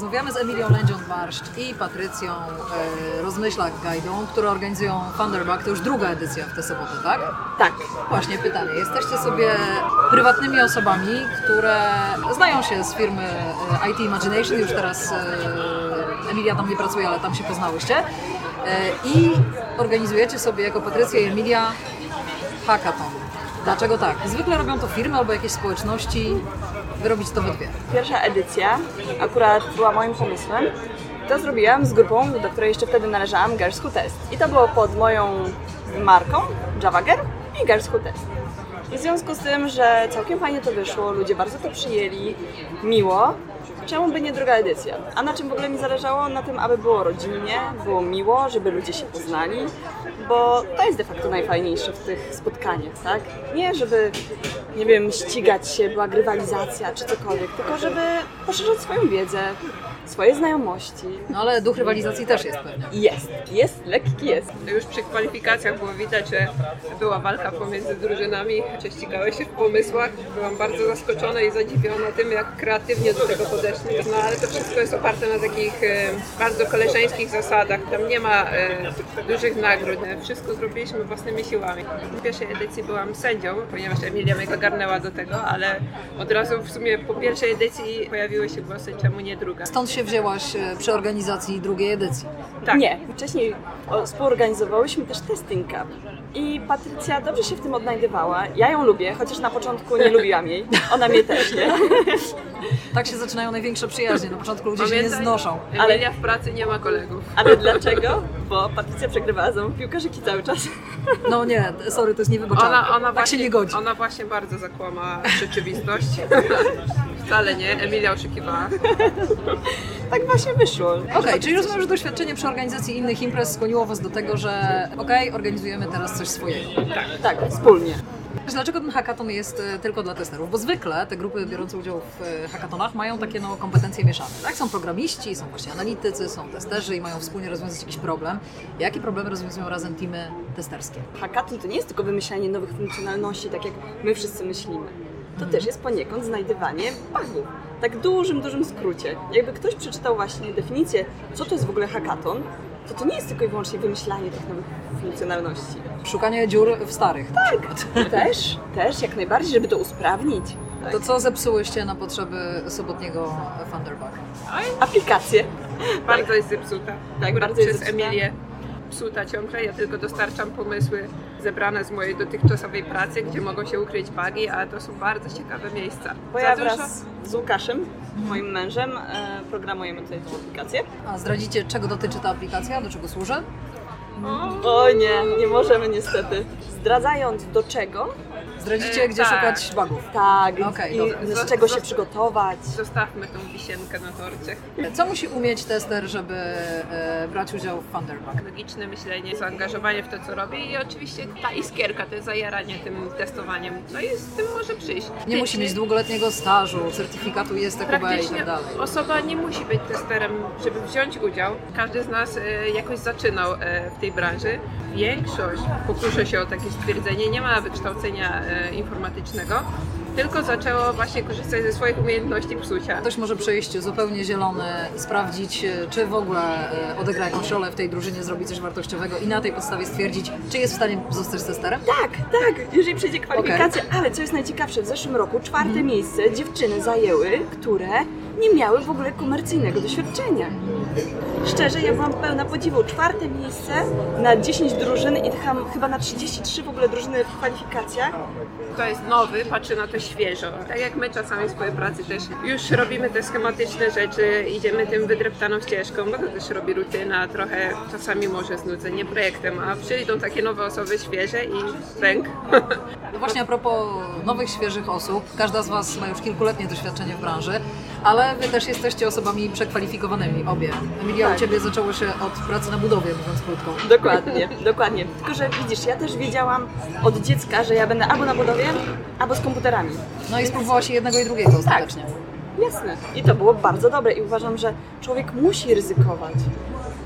Rozmawiamy z Emilią Lędzią-Barszcz i Patrycją e, Rozmyślak-Gajdą, które organizują Thunderbug. To już druga edycja w tę sobotę, tak? Tak. Właśnie pytanie. Jesteście sobie prywatnymi osobami, które znają się z firmy e, IT Imagination. Już teraz e, Emilia tam nie pracuje, ale tam się poznałyście. E, I organizujecie sobie jako Patrycja i Emilia hackathon. Dlaczego tak? Zwykle robią to firmy albo jakieś społeczności. Robicie to we dwie. Pierwsza edycja akurat była moim pomysłem. To zrobiłam z grupą, do której jeszcze wtedy należałam, Girls Who Test. I to było pod moją marką Java i Girls Who Test. I w związku z tym, że całkiem fajnie to wyszło, ludzie bardzo to przyjęli, miło, czemu by nie druga edycja? A na czym w ogóle mi zależało? Na tym, aby było rodzinnie, było miło, żeby ludzie się poznali, bo to jest de facto najfajniejsze w tych spotkaniach, tak? Nie, żeby, nie wiem, ścigać się, była grywalizacja czy cokolwiek, tylko żeby poszerzać swoją wiedzę, swoje znajomości. No ale duch rywalizacji też jest pewnie. Jest, jest, lekki jest. Już przy kwalifikacjach było widać, że była walka pomiędzy drużynami, prześcigały się w pomysłach. Byłam bardzo zaskoczona i zadziwiona tym, jak kreatywnie do tego podeszli. No ale to wszystko jest oparte na takich e, bardzo koleżeńskich zasadach. Tam nie ma e, dużych nagród. Wszystko zrobiliśmy własnymi siłami. W pierwszej edycji byłam sędzią, ponieważ Emilia mnie zagarnęła do tego, ale od razu w sumie po pierwszej edycji pojawiły się głosy, czemu nie druga. Stąd się wzięłaś e, przy organizacji drugiej edycji. Tak. Nie, wcześniej współorganizowałyśmy też Testing Cup. I Patrycja dobrze się w tym odnajdywała. Ja ją lubię, chociaż na początku nie lubiłam jej. Ona mnie też, nie? Tak się zaczynają największe przyjaźnie. Na początku ludzie się nie Pamiętaj, znoszą. Emilia w pracy nie ma kolegów. Ale dlaczego? Bo Patrycja przegrywała ze mną piłkarzyki cały czas. No nie, sorry, to jest niewybaczalne. Ona, ona tak właśnie, się nie godzi. Ona właśnie bardzo zakłamała rzeczywistość. Wcale nie, Emilia oszukiwała. Tak właśnie wyszło. Okej, czyli rozumiem, że doświadczenie przy organizacji innych imprez skłoniło Was do tego, że okej, organizujemy teraz coś swojego. Tak, wspólnie. Dlaczego ten hackathon jest e, tylko dla testerów? Bo zwykle te grupy biorące udział w e, hackathonach mają takie no, kompetencje mieszane. Tak? Są programiści, są właśnie analitycy, są testerzy i mają wspólnie rozwiązać jakiś problem. Jakie problemy rozwiązują razem teamy testerskie? Hackathon to nie jest tylko wymyślanie nowych funkcjonalności, tak jak my wszyscy myślimy. To też jest poniekąd znajdywanie bugów. Tak dużym, dużym skrócie. Jakby ktoś przeczytał właśnie definicję, co to jest w ogóle hackathon, to to nie jest tylko i wyłącznie wymyślanie tych nowych funkcjonalności. Szukanie dziur w starych. Tak. Też, też, jak najbardziej, żeby to usprawnić. To co zepsułyście na potrzeby sobotniego Thunderbug? Aplikacje. Bardzo jest zepsuta. Tak, Akurat bardzo jest przez zepsuta. Emilię psuta ciągle. Ja tylko dostarczam pomysły zebrane z mojej dotychczasowej pracy, gdzie mogą się ukryć bugi, a to są bardzo ciekawe miejsca. Bo Za ja dużo- wraz z Łukaszem, moim mężem, e, programujemy tutaj tą aplikację. A zdradzicie, czego dotyczy ta aplikacja, do czego służy? O nie, nie możemy niestety. Zdradzając do czego, Zdradzicie, E, gdzie tak. szukać bugów. tak, Okej, i z czego się przygotować. Zostawmy tą wisienkę na torcie. Co musi umieć tester, żeby e, brać udział w Thunderbug? Logiczne myślenie, zaangażowanie w to, co robi i oczywiście ta iskierka, to zajaranie tym testowaniem. No i z tym może przyjść. Nie musi mieć długoletniego stażu, certyfikatu ISTQB i Praktycznie tak dalej. osoba nie musi być testerem, żeby wziąć udział. Każdy z nas e, jakoś zaczynał e, w tej branży. Większość, pokuszę się o takie stwierdzenie, nie ma wykształcenia informatycznego, tylko zaczęło właśnie korzystać ze swoich umiejętności psucia. Ktoś może przyjść zupełnie zielony sprawdzić, e, czy w ogóle e, odegra jakąś rolę w tej drużynie, zrobi coś wartościowego i na tej podstawie stwierdzić, czy jest w stanie zostać testerem? Tak, tak, jeżeli przejdzie kwalifikację, ale co jest najciekawsze, w zeszłym roku czwarte miejsce dziewczyny zajęły, które nie miały w ogóle komercyjnego doświadczenia. Szczerze, ja byłam pełna podziwu. Czwarte miejsce na 10 drużyn i chyba na 33 w ogóle drużyny w kwalifikacjach. Kto jest nowy, patrzy na to świeżo. Tak jak my czasami w swojej pracy też już robimy te schematyczne rzeczy, idziemy tym wydreptaną ścieżką, bo to też robi rutyna, trochę czasami może znudzenie projektem, a przyjdą takie nowe osoby świeże i pęk. Właśnie a propos nowych, świeżych osób, każda z Was ma już kilkuletnie doświadczenie w branży, ale Wy też jesteście osobami przekwalifikowanymi, obie. Emilia, Tak. u Ciebie zaczęło się od pracy na budowie, mówiąc krótko. Dokładnie, dokładnie. Tylko, że widzisz, ja też wiedziałam od dziecka, że ja będę albo na budowie, albo z komputerami. No i spróbowałaś jednego i drugiego ostatecznie. Jasne. I to było bardzo dobre i uważam, że człowiek musi ryzykować.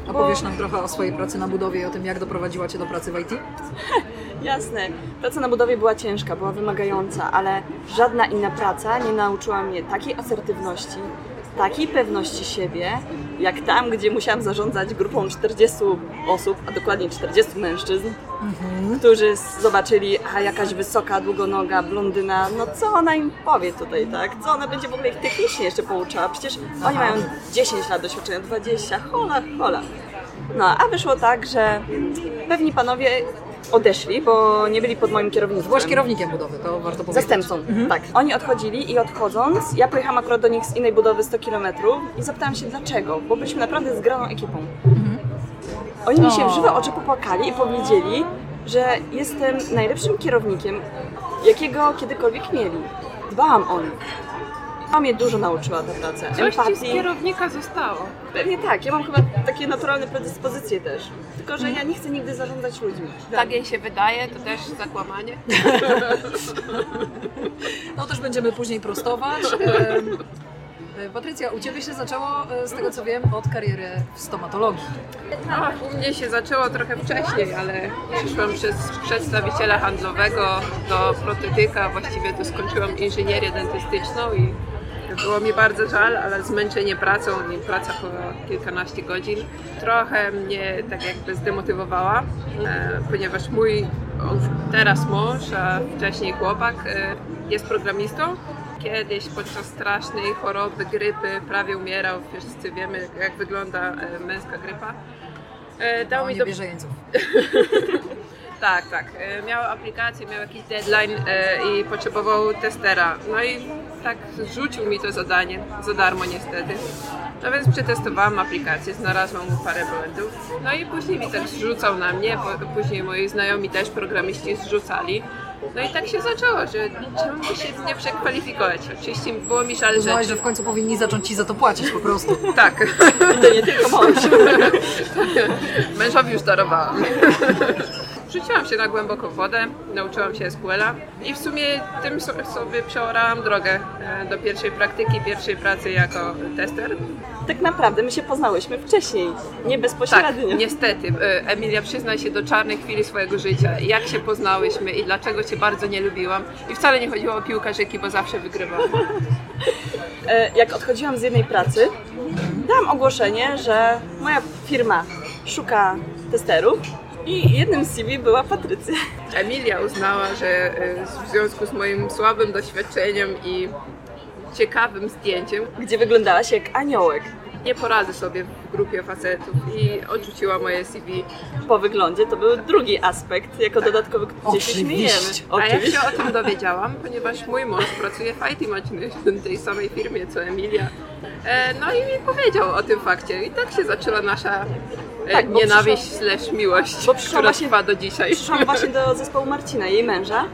Opowiesz nam trochę o swojej pracy na budowie i o tym, jak doprowadziła Cię do pracy w IT? Jasne. Praca na budowie była ciężka, była wymagająca, ale żadna inna praca nie nauczyła mnie takiej asertywności, takiej pewności siebie, jak tam, gdzie musiałam zarządzać grupą 40 osób, a dokładnie 40 mężczyzn, którzy zobaczyli, a jakaś wysoka, długonoga blondyna, no co ona im powie tutaj, tak? Co ona będzie w ogóle ich technicznie jeszcze pouczała? Przecież oni mają 10 lat doświadczenia, 20, hola, hola. No, a wyszło tak, że pewni panowie odeszli, bo nie byli pod moim kierownictwem. Byłaś kierownikiem budowy, to warto powiedzieć. Zastępcą, tak. Oni odchodzili i odchodząc, ja pojechałam akurat do nich z innej budowy 100 km i zapytałam się dlaczego, bo byliśmy naprawdę zgraną ekipą. Oni mi się w żywe oczy popłakali i powiedzieli, że jestem najlepszym kierownikiem, jakiego kiedykolwiek mieli. Dbałam o nich. To mnie dużo nauczyła ta praca. Coś ci z kierownika zostało. Pewnie tak, ja mam chyba takie naturalne predyspozycje też. Tylko, że ja nie chcę nigdy zarządzać ludźmi. Tak jej się wydaje, to też zakłamanie. No też będziemy później prostować. Em, e, Patrycja, u Ciebie się zaczęło, e, z tego co wiem, od kariery w stomatologii. No, u mnie się zaczęło trochę wcześniej, ale przyszłam przez przedstawiciela handlowego do protetyka, właściwie to skończyłam inżynierię dentystyczną i było mi bardzo żal, ale zmęczenie pracą i praca po kilkanaście godzin trochę mnie tak jakby zdemotywowała, e, ponieważ mój teraz mąż, a wcześniej chłopak e, jest programistą. Kiedyś podczas strasznej choroby, grypy prawie umierał. Wszyscy wiemy jak wygląda e, męska grypa. Dał No, mi nie do... bierze jeńców. Tak, tak. Miał aplikację, miał jakiś deadline i potrzebował testera. No i tak zrzucił mi to zadanie, za darmo niestety. No więc przetestowałam aplikację, znalazłam mu parę błędów. No i później mi tak zrzucał na mnie, później moi znajomi też programiści zrzucali. No i tak się zaczęło, że czemu by się nie przekwalifikować. Oczywiście było mi żal Uznałaś, rzeczy. że w końcu powinni zacząć Ci za to płacić po prostu. Tak. To nie tylko mąż. Mężowi już darowałam. Rzuciłam się na głęboką wodę, nauczyłam się SQL-a i w sumie tym so- sobie przeorałam drogę e, do pierwszej praktyki, pierwszej pracy jako tester. Tak naprawdę my się poznałyśmy wcześniej, nie Tak, bezpośrednio. niestety. e, Emilia, przyznaj się do czarnej chwili swojego życia. Jak się poznałyśmy i dlaczego Cię bardzo nie lubiłam. I wcale nie chodziło o piłkarzyki, bo zawsze wygrywałam. E, jak odchodziłam z jednej pracy, dałam ogłoszenie, że moja firma szuka testerów i jednym z CV była Patrycja. Emilia uznała, że e, w związku z moim słabym doświadczeniem i ciekawym zdjęciem Gdzie wyglądałaś jak aniołek. nie poradzę sobie w grupie facetów i odrzuciła moje CV. Po wyglądzie to był drugi aspekt, jako dodatkowy, gdzie się Oczywiście. śmiejemy. A jak się o tym dowiedziałam, ponieważ mój mąż pracuje w IT Imagination, tej samej firmie co Emilia, e, no i mi powiedział o tym fakcie i tak się zaczęła nasza Tak, bo nienawiść slash miłość, bo przyszłam która właśnie- trwa do dzisiaj. Przyszłam właśnie do zespołu Marcina, jej męża,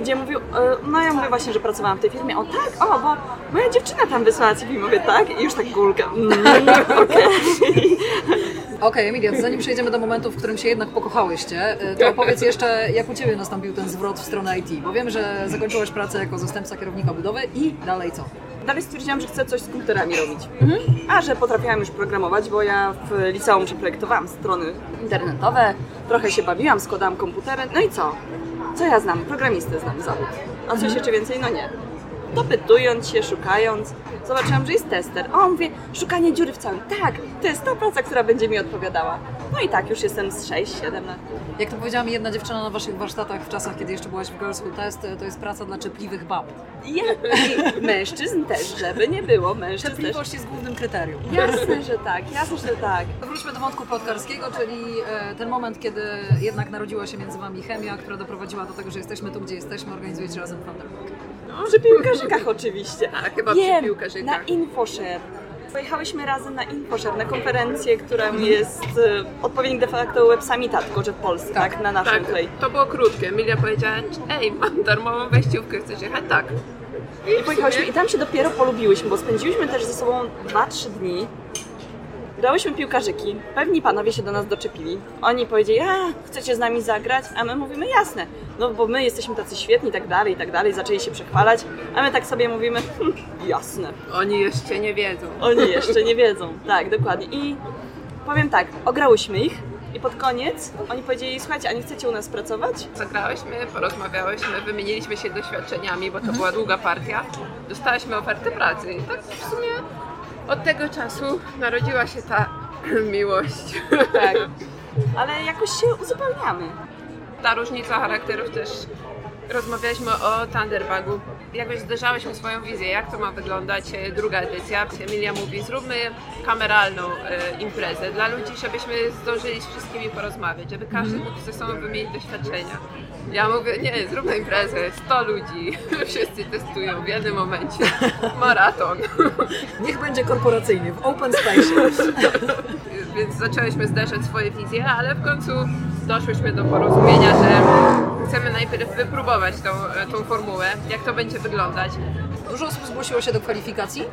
gdzie mówił, e, no ja mówię właśnie, że pracowałam w tej firmie, o tak, o, bo moja dziewczyna tam wysłała CV, mówię tak, i już tak gulka, mm, okej. Okej, Emilia, zanim przejdziemy do momentu, w którym się jednak pokochałyście, y, to opowiedz jeszcze, jak u Ciebie nastąpił ten zwrot w stronę IT, bo wiem, że zakończyłaś pracę jako zastępca kierownika budowy i dalej co? Dalej stwierdziłam, że chcę coś z komputerami robić. A że potrafiłam już programować, bo ja w liceum przeprojektowałam strony internetowe, trochę się bawiłam, składałam komputery, no i co? Co ja znam? Programistę znam zawód. A coś jeszcze więcej? No nie. Dopytując się, szukając, zobaczyłam, że jest tester. O, mówię, szukanie dziury w całym. Tak, to jest ta praca, która będzie mi odpowiadała. No i tak, już jestem z 6-7 lat. Jak to powiedziała mi jedna dziewczyna na Waszych warsztatach w czasach, kiedy jeszcze byłaś w Girls Who Test, to jest praca dla czepliwych bab. I, I mężczyzn też, żeby nie było, mężczyzn też. Cierpliwość jest głównym kryterium. Jasne, że tak, jasne, że tak. Wróćmy do wątku plotkarskiego, czyli e, ten moment, kiedy jednak narodziła się między Wami chemia, która doprowadziła do tego, że jesteśmy tu, gdzie jesteśmy, organizujecie razem Thunderbolt. Przy piłkarzykach oczywiście. Tak, chyba przy Wiem, piłkarzykach. na InfoShare. Pojechałyśmy razem na InfoShare, na konferencję, która jest e, odpowiednik de facto Web Summita, tylko że w Polsce, tak, Tak, na naszym Tak, tutaj. to było krótkie. Emilia powiedziała, ej, mam darmową wejściówkę, chcesz jechać? Tak. I pojechałyśmy i tam się dopiero polubiłyśmy, bo spędziłyśmy też ze sobą 2-3 dni. Grałyśmy piłkarzyki, pewni panowie się do nas doczepili. Oni powiedzieli, a chcecie z nami zagrać? A my mówimy, jasne, no bo my jesteśmy tacy świetni i tak dalej, i tak dalej. Zaczęli się przechwalać, a my tak sobie mówimy, hm, jasne. Oni jeszcze nie wiedzą. Oni jeszcze nie wiedzą. Tak, dokładnie. I powiem tak, ograłyśmy ich i pod koniec oni powiedzieli, słuchajcie, a nie chcecie u nas pracować? Zagrałyśmy, porozmawiałyśmy, wymieniliśmy się doświadczeniami, bo to była długa partia. dostałyśmy ofertę pracy. I tak w sumie od tego czasu narodziła się ta miłość. Tak. Ale jakoś się uzupełniamy. Ta różnica charakterów też rozmawialiśmy o Thunderbugu. Jakoś zderzałyśmy swoją wizję, jak to ma wyglądać e, druga edycja. Emilia mówi, zróbmy kameralną e, imprezę dla ludzi, żebyśmy zdążyli z wszystkimi porozmawiać, żeby każdy mógł ze sobą wymienić doświadczenia. Ja mówię, nie, zróbmy imprezę, 100 ludzi, wszyscy testują w jednym momencie. Maraton. Niech będzie korporacyjnie, w open space. Więc zaczęłyśmy zderzać swoje wizje, ale w końcu doszłyśmy do porozumienia, że chcemy najpierw wypróbować tą, tą formułę, jak to będzie wyglądać. Dużo osób zgłosiło się do kwalifikacji,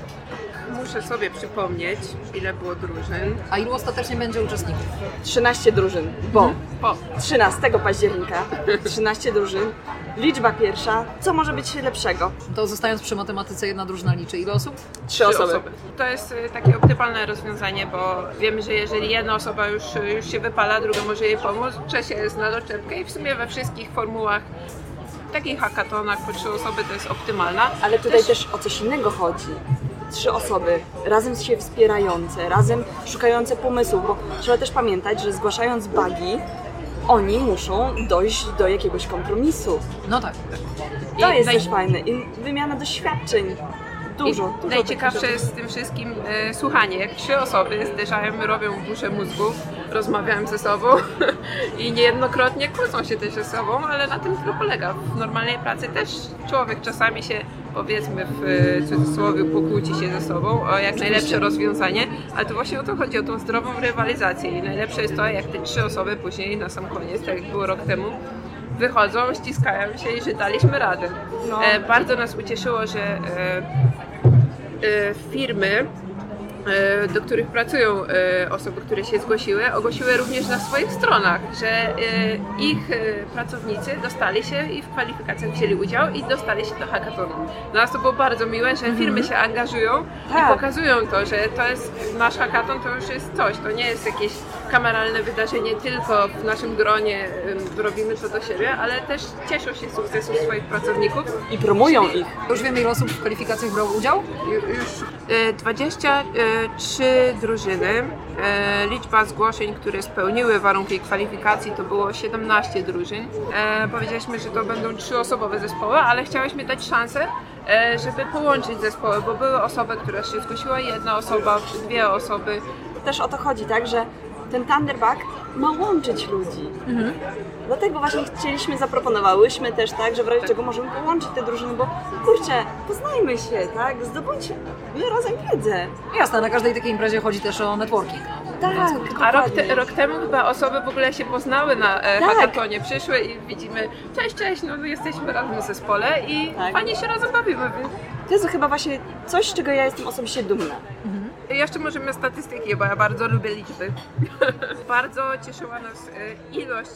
Muszę sobie przypomnieć, ile było drużyn. a ilu ostatecznie będzie uczestników? 13 drużyn, bo Po 13 października 13 drużyn, liczba pierwsza, co może być lepszego? To zostając przy matematyce, jedna drużyna liczy. Ile osób? Trzy osoby. To jest y, takie optymalne rozwiązanie, bo wiemy, że jeżeli jedna osoba już, już się wypala, druga może jej pomóc, trzecia jest na doczepkę i w sumie we wszystkich formułach, takich hackathonach po trzy osoby to jest optymalna. Ale tutaj też o coś innego chodzi. Trzy osoby razem się wspierające, razem szukające pomysłów, bo trzeba też pamiętać, że zgłaszając bugi, oni muszą dojść do jakiegoś kompromisu. No tak. To I jest naj- też fajne. I wymiana doświadczeń. Dużo, I dużo. najciekawsze jest w tym wszystkim e, słuchanie. Jak trzy osoby zderzają, robią burzę mózgów, rozmawiają ze sobą i niejednokrotnie kłócą się też ze sobą, ale na tym to polega. W normalnej pracy też człowiek czasami się, powiedzmy w e, cudzysłowie, pokłóci się ze sobą o jak najlepsze rozwiązanie, ale to właśnie o to chodzi, o tą zdrową rywalizację i najlepsze jest to, jak te trzy osoby później na sam koniec, tak jak było rok temu, wychodzą, ściskają się i że daliśmy radę. No. E, bardzo nas ucieszyło, że e, e, firmy, do których pracują e, osoby, które się zgłosiły, ogłosiły również na swoich stronach, że e, ich e, pracownicy dostali się i w kwalifikacjach wzięli udział i dostali się do hackathonu. Dla nas to było bardzo miłe, że firmy się angażują Tak. i pokazują to, że to jest nasz hackathon, to już jest coś, to nie jest jakieś kameralne wydarzenie tylko w naszym gronie, robimy to do siebie, ale też cieszą się z sukcesu swoich pracowników I promują ich. Już wiemy, ile osób w kwalifikacjach brało udział? Ju- Już e, 23 drużyny. E, Liczba zgłoszeń, które spełniły warunki kwalifikacji, to było 17 drużyn. E, Powiedzieliśmy, że to będą trzyosobowe zespoły, ale chciałyśmy dać szansę, e, żeby połączyć zespoły, bo były osoby, które się zgłosiła, jedna osoba, dwie osoby. Też o to chodzi, tak, że ten Thunderbug ma łączyć ludzi. Dlatego właśnie chcieliśmy, zaproponowałyśmy też tak, że w razie czego możemy połączyć te drużyny, bo kurczę, poznajmy się, tak, zdobądźmy razem wiedzę. Jasne, na każdej takiej imprezie chodzi też o networking. Tak, A rok, te, rok temu chyba osoby w ogóle się poznały na e, Tak. hackathonie, przyszły i widzimy, cześć, cześć, no my jesteśmy razem w zespole i Tak. fajnie się razem bawimy, więc To jest chyba właśnie coś, z czego ja jestem osobiście dumna. Jeszcze możemy statystyki, bo ja bardzo lubię liczby. bardzo cieszyła nas e, ilość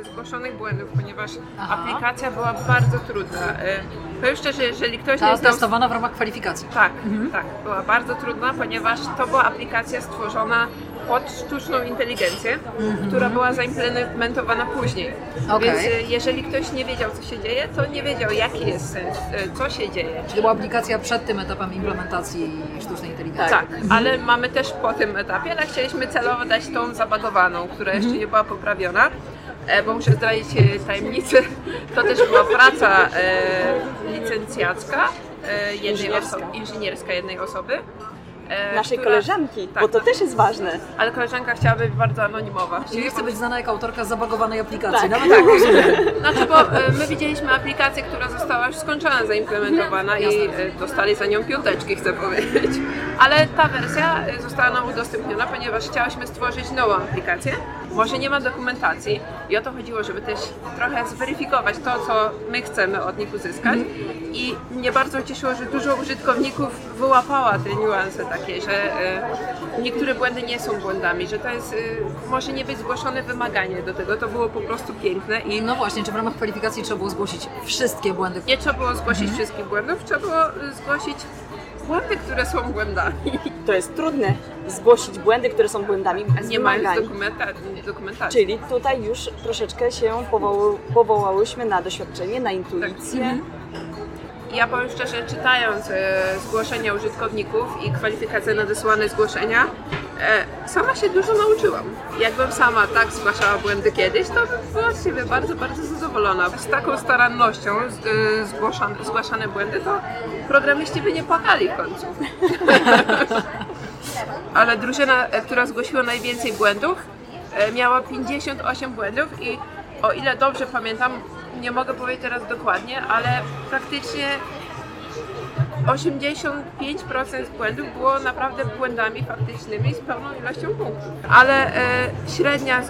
e, zgłoszonych błędów, ponieważ Aha. aplikacja była bardzo trudna. E, Powiem szczerze, jeżeli ktoś Ta nie znał... testowana w ramach kwalifikacji. Tak, tak, była bardzo trudna, ponieważ to była aplikacja stworzona pod sztuczną inteligencję, która była zaimplementowana później. Okej. Więc e, jeżeli ktoś nie wiedział, co się dzieje, to nie wiedział, jaki jest sens, e, co się dzieje. Czyli to była aplikacja przed tym etapem implementacji sztucznej inteligencji. Tak, ale mamy też po tym etapie, ale chcieliśmy celowo dać tą zabagowaną, która jeszcze nie była poprawiona. E, bo muszę zdradzić tajemnicę, to też była praca e, licencjacka e, jednej Inżynierska. osoby, inżynierska jednej osoby. E, Naszej która- koleżanki, tak, bo to też jest ważne. Ale koleżanka chciała być bardzo anonimowa. Czyli nie chce być znana jako autorka zabagowanej aplikacji. Tak. Nawet tak. Znaczy, bo e, my widzieliśmy aplikację, która została już skończona, zaimplementowana i e, dostali za nią piąteczki, chcę powiedzieć. Ale ta wersja została nam udostępniona, ponieważ chciałyśmy stworzyć nową aplikację. Może nie ma dokumentacji i o to chodziło, żeby też trochę zweryfikować to, co my chcemy od nich uzyskać. I mnie bardzo cieszyło, że dużo użytkowników wyłapała te niuanse takie, że e, niektóre błędy nie są błędami, że to jest, e, może nie być zgłoszone wymaganie do tego. To było po prostu piękne i No właśnie, czy w ramach kwalifikacji trzeba było zgłosić wszystkie błędy? nie trzeba było zgłosić wszystkich błędów, trzeba było y, zgłosić błędy, które są błędami. To jest trudne zgłosić błędy, które są błędami nie dokumenta- dokumentacji. Czyli tutaj już troszeczkę się powoły, powołałyśmy na doświadczenie, na intuicję. ja powiem szczerze, czytając e, zgłoszenia użytkowników i kwalifikacje na wysłane zgłoszenia, sama się dużo nauczyłam. Jakbym sama tak zgłaszała błędy kiedyś, to bym była z siebie bardzo, bardzo zadowolona. Z taką starannością e, zgłaszane, zgłaszane błędy, to programiści by nie płakali w końcu. Ale drużyna, e, która zgłosiła najwięcej błędów, e, miała 58 błędów i o ile dobrze pamiętam, nie mogę powiedzieć teraz dokładnie, ale praktycznie 85% błędów było naprawdę błędami faktycznymi z pełną ilością punktów. Ale e, średnia e,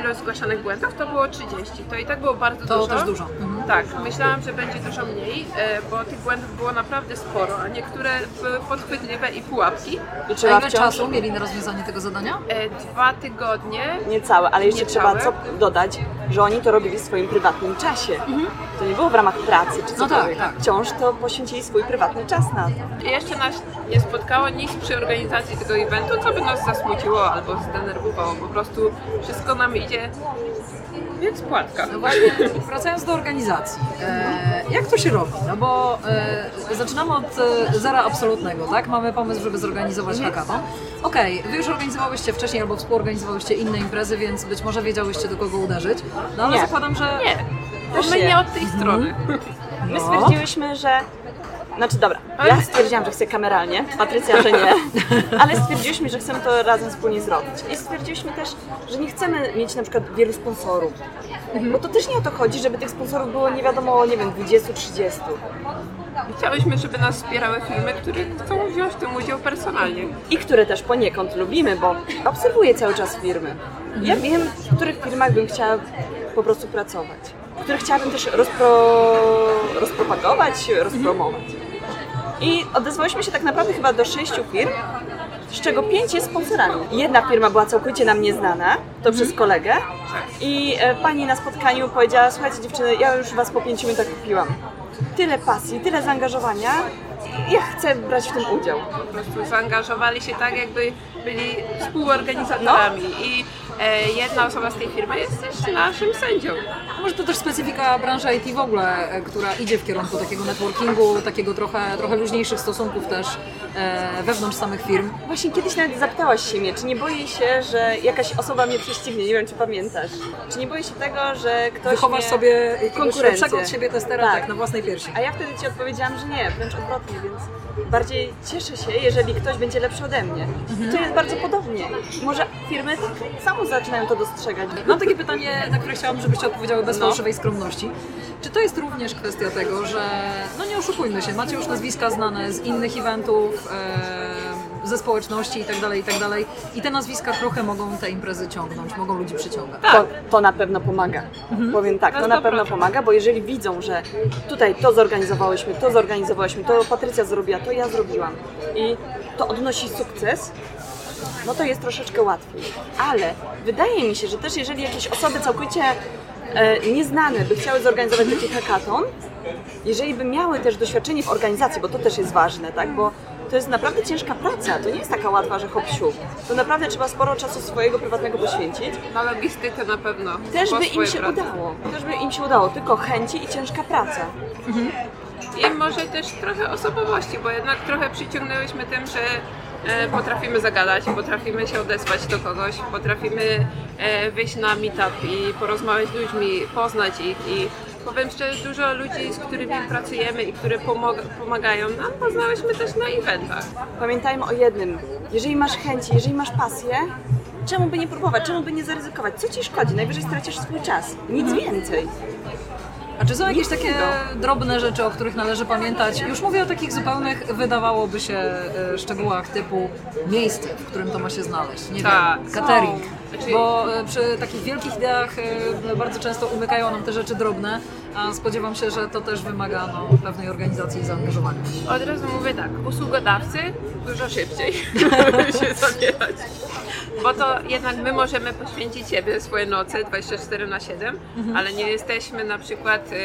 ilość zgłaszanych błędów to było 30. To i tak było bardzo To dużo. też dużo. Mhm. Tak, myślałam, że będzie dużo mniej, e, bo tych błędów było naprawdę sporo, a niektóre były podchwytliwe i pułapki. I wciąż czasu mieli na rozwiązanie tego zadania? E, dwa tygodnie. niecałe, ale jeszcze Niecałe. trzeba co dodać, że oni to robili w swoim prywatnym czasie. To nie było w ramach pracy czy No cokolwiek. tak, tak. Wciąż to poświęcili swój prywatny czas na to. Jeszcze nas nie spotkało nic przy organizacji tego eventu, co by nas zasmuciło albo zdenerwowało. Po prostu wszystko nam idzie jak spłatka. No właśnie, wracając do organizacji. E, jak to się robi? No bo e, zaczynamy od e, zera absolutnego, tak? Mamy pomysł, żeby zorganizować hackathon. Okej, wy już organizowałyście wcześniej albo współorganizowałyście inne imprezy, więc być może wiedziałyście do kogo uderzyć. No ale Nie. zakładam, że... Nie, my nie. od tej strony. My No. stwierdziłyśmy, że. Znaczy dobra, ja stwierdziłam, że chcę kameralnie, Patrycja, że nie, ale stwierdziłyśmy, że chcemy to razem wspólnie zrobić. I stwierdziłyśmy też, że nie chcemy mieć na przykład wielu sponsorów. Bo to też nie o to chodzi, żeby tych sponsorów było nie wiadomo, nie wiem, 20-30. Chciałyśmy, żeby nas wspierały firmy, które chcą wziąć w tym udział personalnie. I które też poniekąd lubimy, bo obserwuję cały czas firmy. Ja wiem, w których firmach bym chciała po prostu pracować. W których chciałabym też rozpro... rozpropagować, rozpromować. I odezwałyśmy się tak naprawdę chyba do sześciu firm, z czego pięć jest sponsorami. Jedna firma była całkowicie nam nieznana, to przez kolegę. I e, pani na spotkaniu powiedziała, słuchajcie dziewczyny, ja już was po pięciu minutach kupiłam. Tyle pasji, tyle zaangażowania, ja chcę brać w tym udział. Po prostu zaangażowali się tak, jakby byli współorganizatorami. I e, jedna osoba z tej firmy jest też naszym sędzią. Może to też specyfika branży IT w ogóle, e, która idzie w kierunku takiego networkingu, takiego trochę, trochę luźniejszych stosunków też e, wewnątrz samych firm. Właśnie kiedyś nawet zapytałaś się mnie, czy nie boję się, że jakaś osoba mnie prześcignie, nie wiem czy pamiętasz. Czy nie boję się tego, że ktoś Wychowasz mnie... sobie konkurencję. od siebie testera Tak. tak, na własnej piersi. A ja wtedy Ci odpowiedziałam, że nie, wręcz odwrotnie, więc bardziej cieszę się, jeżeli ktoś będzie lepszy ode mnie. To jest bardzo podobnie. Może firmy samo zaczynają to dostrzegać. Mam takie pytanie, na które chciałam, żebyście odpowiedziały bez No. fałszywej skromności. Czy to jest również kwestia tego, że, no nie oszukujmy się, macie już nazwiska znane z innych eventów, e, ze społeczności i tak dalej, i tak dalej. I te nazwiska trochę mogą te imprezy ciągnąć, mogą ludzi przyciągać. To, to na pewno pomaga. Powiem tak, to Na pewno 100%. pomaga, bo jeżeli widzą, że tutaj to zorganizowałyśmy, to zorganizowałyśmy, to Patrycja zrobiła, to ja zrobiłam i to odnosi sukces, no to jest troszeczkę łatwiej. Ale wydaje mi się, że też jeżeli jakieś osoby całkowicie e, nieznane by chciały zorganizować taki hackathon, jeżeli by miały też doświadczenie w organizacji, bo to też jest ważne, tak, bo to jest naprawdę ciężka praca, to nie jest taka łatwa, że hop siup. To naprawdę trzeba sporo czasu swojego prywatnego poświęcić. Na logistykę na pewno. Też by im się prace. udało. Też by im się udało, tylko chęci i ciężka praca. I może też trochę osobowości, bo jednak trochę przyciągnęłyśmy tym, że e, potrafimy zagadać, potrafimy się odezwać do kogoś, potrafimy e, wyjść na meetup i porozmawiać z ludźmi, poznać ich i powiem szczerze, dużo ludzi, z którymi pracujemy i które pomagają nam, poznałyśmy też na eventach. Pamiętajmy o jednym. Jeżeli masz chęci, jeżeli masz pasję, czemu by nie próbować, czemu by nie zaryzykować? Co ci szkodzi? Najwyżej stracisz swój czas. Nic więcej. A czy są jakieś takie innego. drobne rzeczy, o których należy pamiętać? Już mówię o takich zupełnych, wydawało by się, e, szczegółach typu miejsce, w którym to ma się znaleźć. Nie Tak, wiem, catering. Znaczy- Bo e, przy takich wielkich ideach e, bardzo często umykają nam te rzeczy drobne, a spodziewam się, że to też wymaga no, pewnej organizacji i zaangażowania. Od razu mówię tak, usługodawcy dużo szybciej się zabierać. Bo to jednak my możemy poświęcić siebie, swoje noce 24 na 7, ale nie jesteśmy na przykład, y,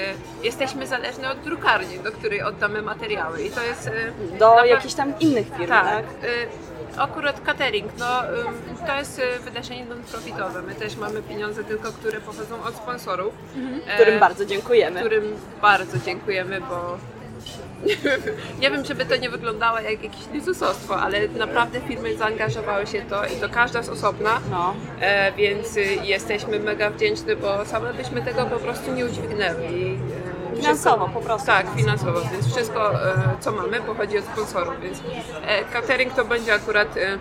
jesteśmy zależni od drukarni, do której oddamy materiały i to jest... y, Do jakichś tam innych firm, tak? tak. Y, akurat catering, no to jest wydarzenie non-profitowe. My też mamy pieniądze tylko, które pochodzą od sponsorów. e, Którym bardzo dziękujemy. Którym bardzo dziękujemy, bo nie wiem, żeby to nie wyglądało jak jakieś lizusostwo, ale naprawdę firmy zaangażowały się w to i to każda z osobna, No. e, więc y, jesteśmy mega wdzięczni, bo same byśmy tego po prostu nie udźwignęły. I, e, Finansowo po prostu. Tak, finansowo, więc wszystko e, co mamy pochodzi od sponsorów, więc e, catering to będzie akurat e,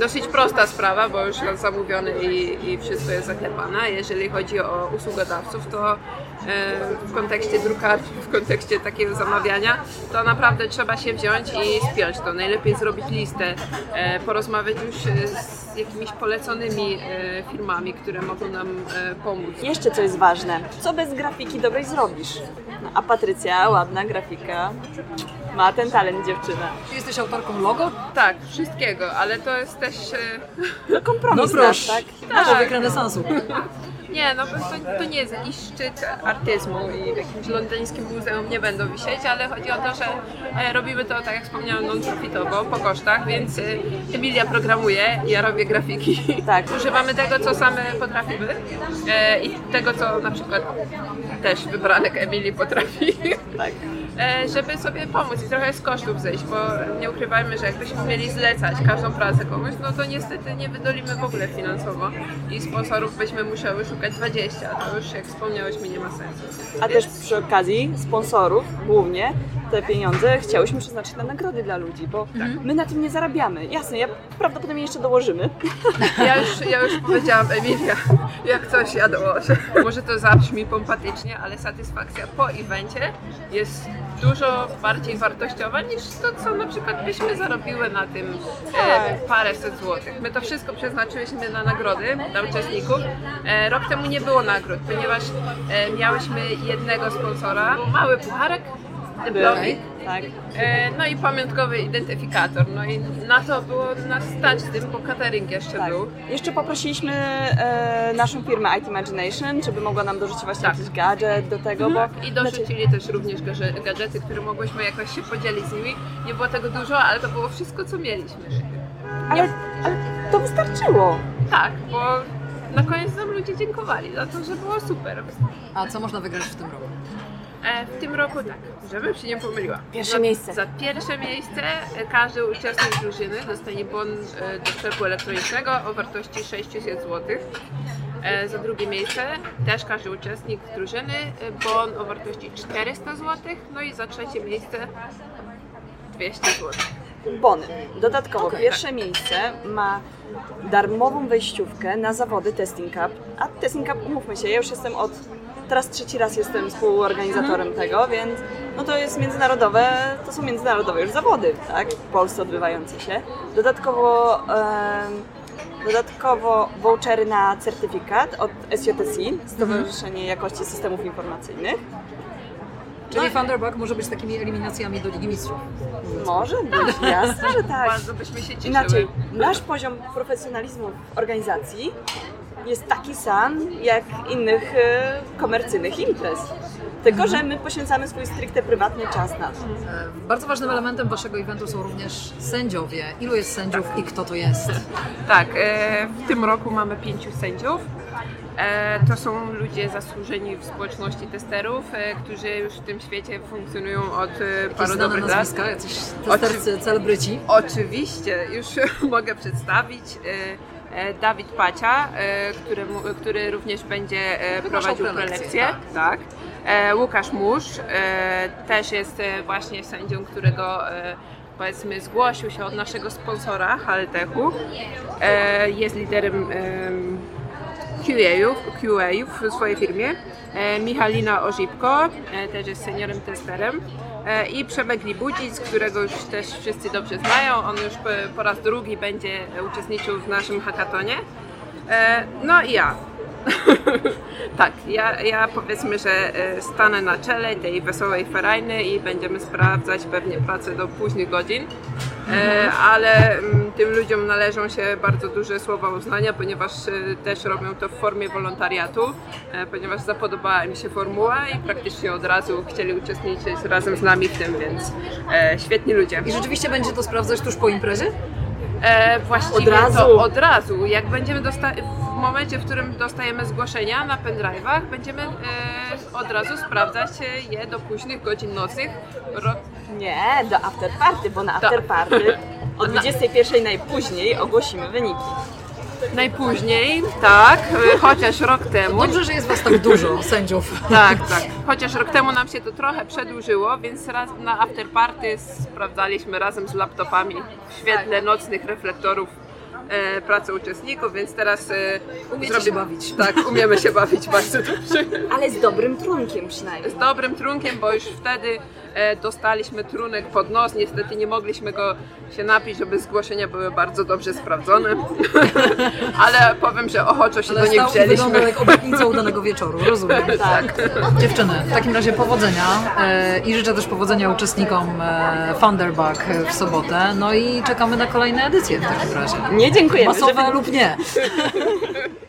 dosyć prosta sprawa, bo już jest zamówiony i, i wszystko jest zaklepane. Jeżeli chodzi o usługodawców, to w kontekście drukarki, w kontekście takiego zamawiania, to naprawdę trzeba się wziąć i spiąć to. Najlepiej zrobić listę, e, porozmawiać już e, z jakimiś poleconymi e, firmami, które mogą nam pomóc. Jeszcze co jest ważne. Co bez grafiki dobrej zrobisz? No, A Patrycja, ładna grafika, ma ten talent dziewczyna. Ty jesteś autorką logo? Tak, wszystkiego, ale to jest też... No kompromis No nasz, proszę, tak? na człowiek renesansu. Nie, no to, to nie jest jakiś szczyt artyzmu i w jakimś londyńskim muzeum nie będą wisieć, ale chodzi o to, że e, robimy to, tak jak wspomniałam, non-profitowo, po kosztach, więc e, Emilia programuje, ja robię grafiki. Tak. Używamy tego, co same potrafimy e, i tego, co na przykład też wybranek Emilii potrafi. Tak. E, żeby sobie pomóc i trochę z kosztów zejść, bo nie ukrywajmy, że jakbyśmy mieli zlecać każdą pracę komuś, no to niestety nie wydolimy w ogóle finansowo i sponsorów byśmy musiały szukać 20, a to już jak wspomniałyśmy nie ma sensu. A też przy okazji sponsorów głównie te pieniądze chciałyśmy przeznaczyć na nagrody dla ludzi, bo my na tym nie zarabiamy. Jasne, ja prawdopodobnie jeszcze dołożymy. Ja już, ja już powiedziałam Emilia, jak coś ja dołożę. Może to zabrzmi pompatycznie, ale satysfakcja po evencie jest dużo bardziej wartościowa niż to, co na przykład byśmy zarobiły na tym e, paręset złotych. My to wszystko przeznaczyliśmy na nagrody dla uczestników. E, rok temu nie było nagród, ponieważ e, miałyśmy jednego sponsora, mały pucharek, dyplomik, Tak. E, No i pamiątkowy identyfikator. No i na to było nas stać z tym, bo catering jeszcze Tak. był. Jeszcze poprosiliśmy e, naszą firmę IT Imagination, żeby mogła nam dorzucić właśnie Tak. jakiś gadżet do tego, bo I dorzucili też również gadże- gadżety, które mogłyśmy jakoś się podzielić z nimi. Nie było tego dużo, ale to było wszystko, co mieliśmy. ale, ale to wystarczyło. Tak, bo na koniec nam ludzie dziękowali za to, że było super. A co można wygrać w tym roku? E, w tym roku tak, żebym się nie pomyliła. Pierwsze za, miejsce. Za pierwsze miejsce każdy uczestnik drużyny dostanie bon e, do sklepu elektronicznego o wartości 600 zł. E, za drugie miejsce też każdy uczestnik drużyny bon o wartości 400 zł. No i za trzecie miejsce 200 zł. Bony. Dodatkowo Okej. pierwsze miejsce ma darmową wejściówkę na zawody Testing Cup. A Testing Cup, umówmy się, ja już jestem od. Teraz trzeci raz jestem współorganizatorem tego, więc no to jest międzynarodowe, to są międzynarodowe już zawody, tak? W Polsce odbywające się. Dodatkowo, em, dodatkowo vouchery na certyfikat od SJTC, Stowarzyszenie Jakości Systemów Informacyjnych. Czyli No. Thunderbug może być takimi eliminacjami do Ligi Mistrzów. Może być, jasne, że tak. Bardzo byśmy się cieszyły. Inaczej, nasz poziom profesjonalizmu w organizacji jest taki sam jak innych e, komercyjnych imprez. Tylko, że my poświęcamy swój stricte prywatny czas na to. Bardzo ważnym elementem waszego eventu są również sędziowie. Ilu jest sędziów i kto to jest? Tak, e, w tym roku mamy pięciu sędziów. E, to są ludzie zasłużeni w społeczności testerów, którzy już w tym świecie funkcjonują od Jakieś paru dobrych lat. jacyś testercy, celebryci? Oczywiście, już mogę przedstawić. E, Dawid Pacia, e, któremu, który również będzie e, prowadził prelekcję. Tak. E, Łukasz Musz e, też jest właśnie sędzią, którego powiedzmy zgłosił się od naszego sponsora Haltechu. Jest liderem em, QA-ów, QA-ów w swojej firmie. Michalina Ożipko, też jest seniorem testerem. E, I Przemek Libudzic, którego już też wszyscy dobrze znają. On już po, raz drugi będzie uczestniczył w naszym hackatonie. E, No i ja. tak, ja, ja powiedzmy, że e, stanę na czele tej wesołej ferajny i będziemy sprawdzać pewnie pracę do późnych godzin. E, ale mm, tym ludziom należą się bardzo duże słowa uznania, ponieważ e, też robią to w formie wolontariatu, e, ponieważ zapodobała im się formuła i praktycznie od razu chcieli uczestniczyć razem z nami w tym, więc świetni ludzie. I rzeczywiście będzie to sprawdzać tuż po imprezie? E, właściwie Od razu? to od razu. Jak będziemy w momencie, w którym dostajemy zgłoszenia na pendrive'ach, będziemy e, od razu sprawdzać je do późnych godzin nocnych. Ro- Nie, do afterparty, bo na afterparty o 21 najpóźniej ogłosimy wyniki. Najpóźniej, tak, y, chociaż rok temu. Dobrze, że jest Was tak dużo, sędziów. Tak, tak. Chociaż rok temu nam się to trochę przedłużyło, więc raz na afterparty sprawdzaliśmy razem z laptopami w świetle nocnych reflektorów e, pracę uczestników, więc teraz e, Umiecie się bawić. Tak, umiemy się bawić bardzo dobrze. Ale z dobrym trunkiem przynajmniej. Z dobrym trunkiem, bo już wtedy e, dostaliśmy trunek pod nos. Niestety nie mogliśmy go się napić, żeby zgłoszenia były bardzo dobrze sprawdzone. Ale powiem, że ochoczo się Ale do nich i wyglądał wzięliśmy. jak obietnica udanego wieczoru, rozumiem. Tak. Dziewczyny, w takim razie powodzenia e, i życzę też powodzenia uczestnikom e, Thunderbug w sobotę. No i czekamy na kolejne edycje w takim razie. Nie dziękujemy. Masowe żeby- lub nie.